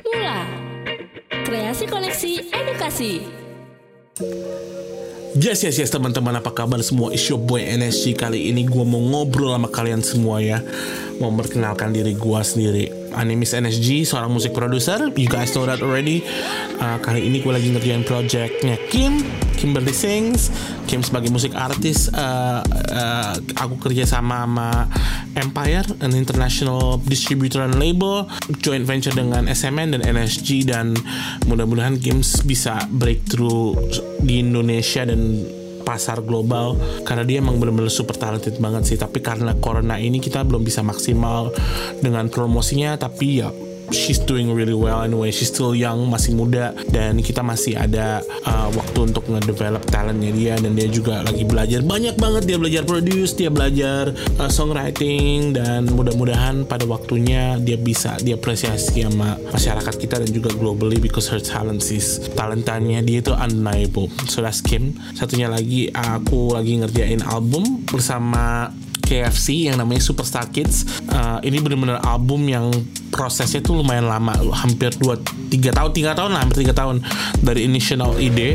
Mula Kreasi Koneksi Edukasi. Yes, yes, yes teman-teman. Apa kabar semua? It's your boy NSG Kali ini gue mau ngobrol sama kalian semua ya. Mau memperkenalkan diri gue sendiri My name is NSG, seorang musik producer You guys know that already. Uh, Kali ini gue lagi ngerjain projectnya Kim. Kimberly Sings. Kim sebagai musik artis uh, uh, Aku kerja sama sama Empire An international distributor and label Joint venture dengan SMN dan NSG Dan mudah-mudahan Kim bisa breakthrough di Indonesia dan pasar global karena dia emang bener-bener super talented banget sih. Tapi karena corona ini kita belum bisa maksimal dengan promosinya tapi ya she's doing really well anyway. She's still young masih muda dan kita masih ada uh, waktu untuk ngedevelop talentnya dia dan dia juga lagi belajar. Banyak banget dia belajar produce dia belajar uh, songwriting dan mudah-mudahan pada waktunya dia bisa diapresiasi sama masyarakat kita dan juga globally because her talent is talentanya dia itu undeniable. So that's Kim. Satunya lagi aku lagi ngerjain album bersama KFC yang namanya Superstar Kids. Uh, ini benar-benar album yang prosesnya tuh lumayan lama, hampir 2 3 tahun, 3 tahun lah, hampir 3 tahun dari initial ide.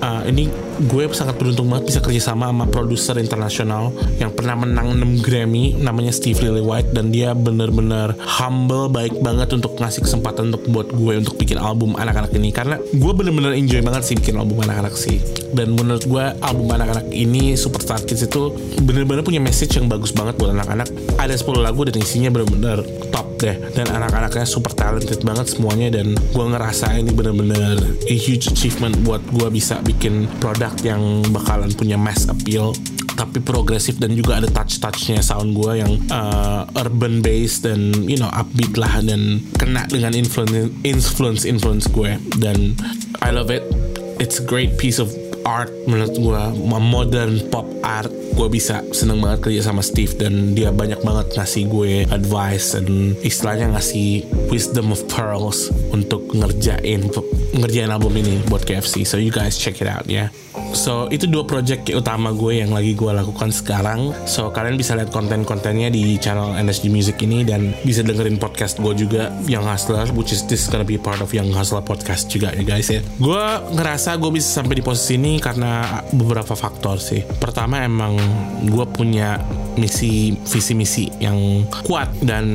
Uh, ini gue sangat beruntung banget bisa kerja sama sama produser internasional yang pernah menang 6 Grammy namanya Steve Lillywhite dan dia bener-bener humble baik banget untuk ngasih kesempatan untuk buat gue untuk bikin album anak-anak ini. Karena gue bener-bener enjoy banget sih bikin album anak-anak sih. Dan menurut gue album anak-anak ini Superstar Kids itu bener-bener punya message yang bagus banget buat anak-anak. Ada 10 lagu dan isinya bener-bener top deh. Dan anak-anaknya super talented banget semuanya dan gue ngerasa ini bener-bener a huge achievement buat gue bisa bikin produk yang bakalan punya mass appeal tapi progresif dan juga ada touch-touchnya sound gue yang uh, urban based dan you know upbeat lah dan kena dengan influence influence influence gue. Dan I love it. It's a great piece of art menurut gue modern pop art. Gue bisa seneng banget kerja sama Steve dan dia banyak banget ngasih gue advice dan istilahnya ngasih wisdom of pearls untuk ngerjain ngerjain album ini buat KFC so you guys check it out ya yeah. So itu dua project utama gue yang lagi gue lakukan sekarang. So kalian bisa lihat konten-kontennya di channel NSG Music ini dan bisa dengerin podcast gue juga yang Hustler, which is this gonna be part of yang Hustler podcast juga ya guys ya. Gue ngerasa gue bisa sampai di posisi ini karena beberapa faktor sih. Pertama emang gue punya misi visi misi yang kuat dan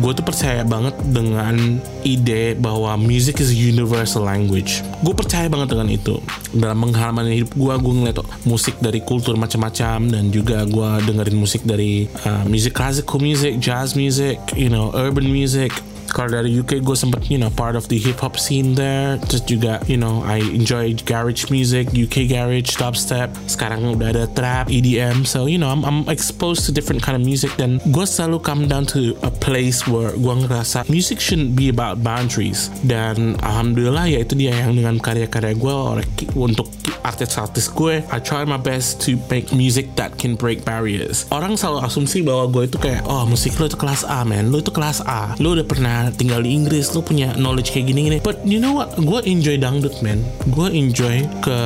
gue tuh percaya banget dengan ide bahwa music is a universal language. Gue percaya banget dengan itu dalam pengalaman hidup gue gue ngeliat musik dari kultur macam-macam dan juga gue dengerin musik dari uh, music classical music jazz music you know urban music kalau dari UK gue sempet you know part of the hip hop scene there. Terus juga you know I enjoy garage music UK garage dubstep. Sekarang udah ada trap EDM so you know I'm, I'm exposed to different kind of music dan gue selalu come down to a place where gue ngerasa music shouldn't be about boundaries. Dan alhamdulillah ya itu dia yang dengan karya-karya gue untuk artis-artis gue I try my best to make music that can break barriers. Orang selalu asumsi bahwa gue itu kayak oh musik lo itu kelas A man. Lo itu kelas A. Lo udah pernah tinggal di Inggris lo punya knowledge kayak gini-gini. But you know what? Gue enjoy dangdut man. Gue enjoy ke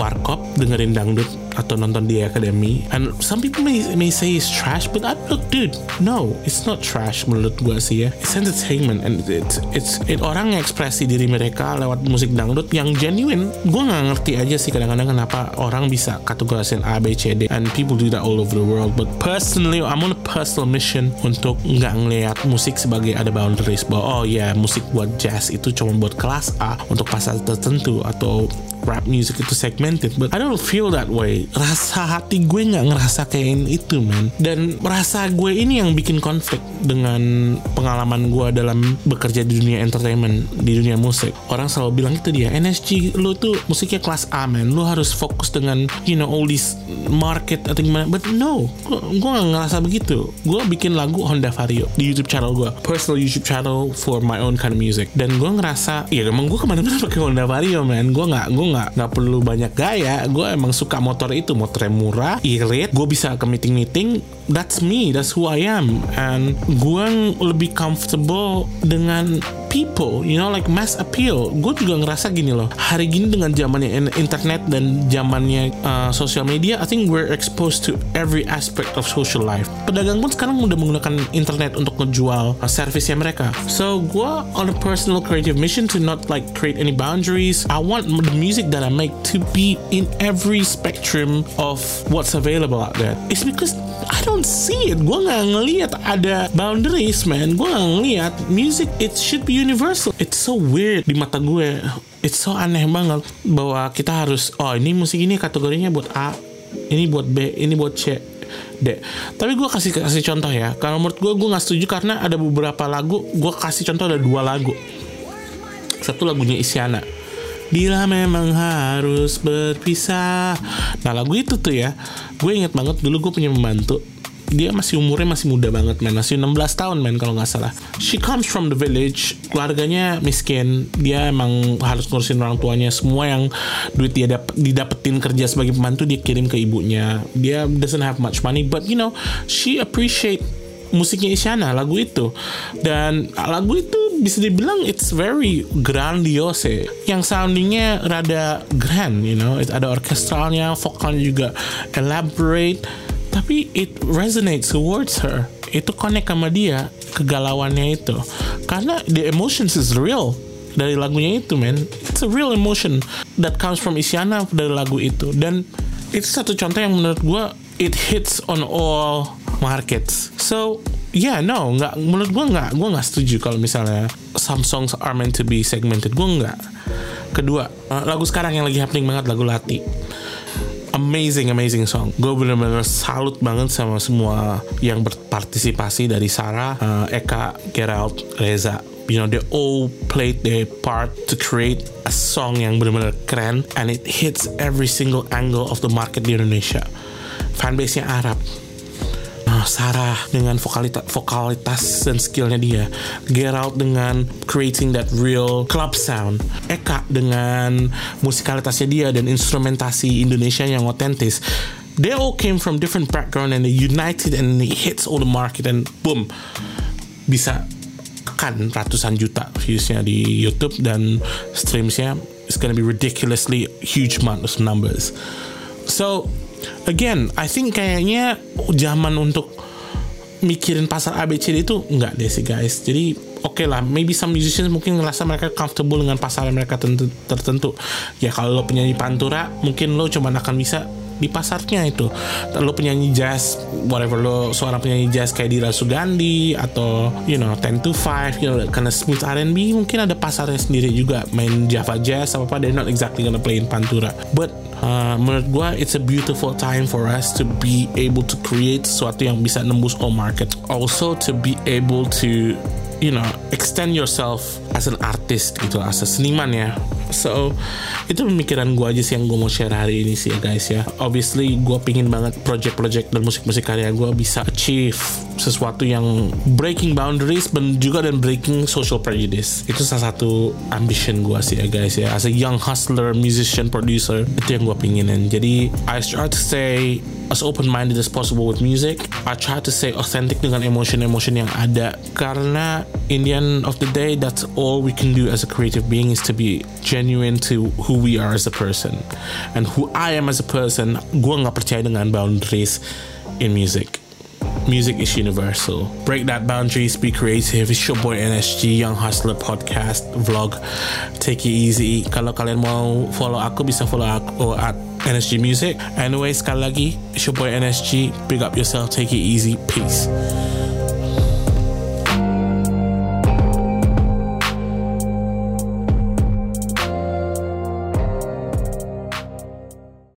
warkop dengerin dangdut atau nonton di akademi and some people may, may say it's trash but I look dude no it's not trash menurut gue sih ya. It's entertainment and it's it's it orang ekspresi diri mereka lewat musik dangdut yang genuine. Gue nggak ngerti aja sih kadang-kadang kenapa orang bisa kategorisin A B C D and people do that all over the world. But personally I'm on a personal mission untuk nggak ngelihat musik sebagai ada boundaries bahwa oh ya yeah, musik buat jazz itu cuma buat kelas A untuk pasar tertentu atau rap music itu segmented but I don't feel that way. Rasa hati gue nggak ngerasa kayak itu man. Dan rasa gue ini yang bikin konflik dengan pengalaman gue dalam bekerja di dunia entertainment di dunia musik. Orang selalu bilang itu dia NSG lu tuh musiknya kelas A man. Lu harus fokus dengan you know all this market atau gimana. But no gue gak ngerasa begitu. Gue bikin lagu Honda Vario di YouTube channel gue personal YouTube channel for my own kind of music. Dan gue ngerasa ya emang gue ke mana-mana pakai Honda Vario man. Gue nggak gue nggak nggak perlu banyak gaya. Gue emang suka motor itu. Motornya murah irit. Gue bisa ke meeting meeting that's me. That's who I am. And gue lebih comfortable dengan people you know like mass appeal gue juga ngerasa gini loh hari gini dengan zamannya internet dan zamannya uh, social media I think we're exposed to every aspect of social life pedagang pun sekarang udah menggunakan internet untuk ngejual uh, servisnya mereka so gue on a personal creative mission to not like create any boundaries I want the music that I make to be in every spectrum of what's available out there it's because I don't see it. Gue nggak ngelihat ada boundaries, man. Gue nggak ngelihat music. It should be universal. It's so weird di mata gue. It's so aneh banget bahwa kita harus. Oh ini musik ini kategorinya buat A, ini buat B, ini buat C. D. Tapi gue kasih kasih contoh ya. Kalau menurut gue gue nggak setuju karena ada beberapa lagu. Gue kasih contoh ada dua lagu. Satu lagunya Isyana. Bila memang harus berpisah. Nah lagu itu tuh ya gue inget banget dulu gue punya membantu dia masih umurnya masih muda banget men. Masih 16 tahun men kalau nggak salah. She comes from the village. Keluarganya miskin. Dia emang harus ngurusin orang tuanya. Semua yang duit dia dap didapetin kerja sebagai pembantu dia kirim ke ibunya. Dia doesn't have much money but you know she appreciate musiknya Isyana lagu itu. Dan lagu itu bisa dibilang it's very grandiose. Yang soundingnya rada grand you know. Ada orkestralnya vokalnya juga elaborate tapi it resonates towards her. Itu connect sama dia kegalauannya itu. Karena the emotions is real dari lagunya itu man. It's a real emotion that comes from Isyana dari lagu itu. Dan itu satu contoh yang menurut gue it hits on all markets. So yeah no nggak menurut gue nggak gue nggak setuju kalau misalnya some songs are meant to be segmented. Gue nggak. Kedua uh, lagu sekarang yang lagi happening banget lagu Lati amazing amazing song. Gue bener-bener salut banget sama semua yang berpartisipasi dari Sarah uh, Eka Gerald Reza. You know they all played their part to create a song yang benar-benar keren and it hits every single angle of the market di Indonesia. Fanbase-nya Arab uh, Sarah dengan vokalitas vokalitas dan skillnya dia. Gerald dengan creating that real club sound. Eka dengan musikalitasnya dia dan instrumentasi Indonesia yang otentis. They all came from different background and they united and they hits all the market and boom bisa kan ratusan juta viewsnya di YouTube dan streamsnya. It's gonna be ridiculously huge amount of numbers. So again I think kayaknya zaman untuk mikirin pasar ABCD itu enggak deh sih guys. Jadi oke okay lah maybe some musicians mungkin ngerasa mereka comfortable dengan pasar mereka tertentu. Ya kalau lo penyanyi pantura mungkin lo cuman akan bisa di pasarnya itu. Lo penyanyi jazz whatever lo seorang penyanyi jazz kayak Dira Sugandi atau you know 10 to 5 you know karena smooth R&B mungkin ada pasarnya sendiri juga. Main Java jazz apa apa they're not exactly gonna play in pantura. But Uh, menurut gue it's a beautiful time for us to be able to create sesuatu yang bisa nembus all market. Also to be able to you know extend yourself as an artist gitu as a seniman ya so itu pemikiran gue aja sih yang gue mau share hari ini sih ya guys ya. Obviously gue pingin banget project-project dan musik-musik karya gue bisa achieve sesuatu yang breaking boundaries dan juga dan breaking social prejudice. Itu salah satu ambition gue sih ya guys ya. As a young hustler musician producer itu yang gue pinginin. Jadi I try to stay as open-minded as possible with music. I try to stay authentic dengan emotion-emotion yang ada. Karena in the end of the day that's all we can do as a creative being is to be genuine to who we are as a person. And who I am as a person gue nggak percaya dengan boundaries in music Music is universal. Break that boundaries, be creative. It's your boy NSG, Young Hustler Podcast, Vlog. Take it easy. Kalau kalian mau follow aku, bisa follow aku at NSG Music. Anyway, sekali lagi, it's your boy NSG. Big up yourself, take it easy. Peace.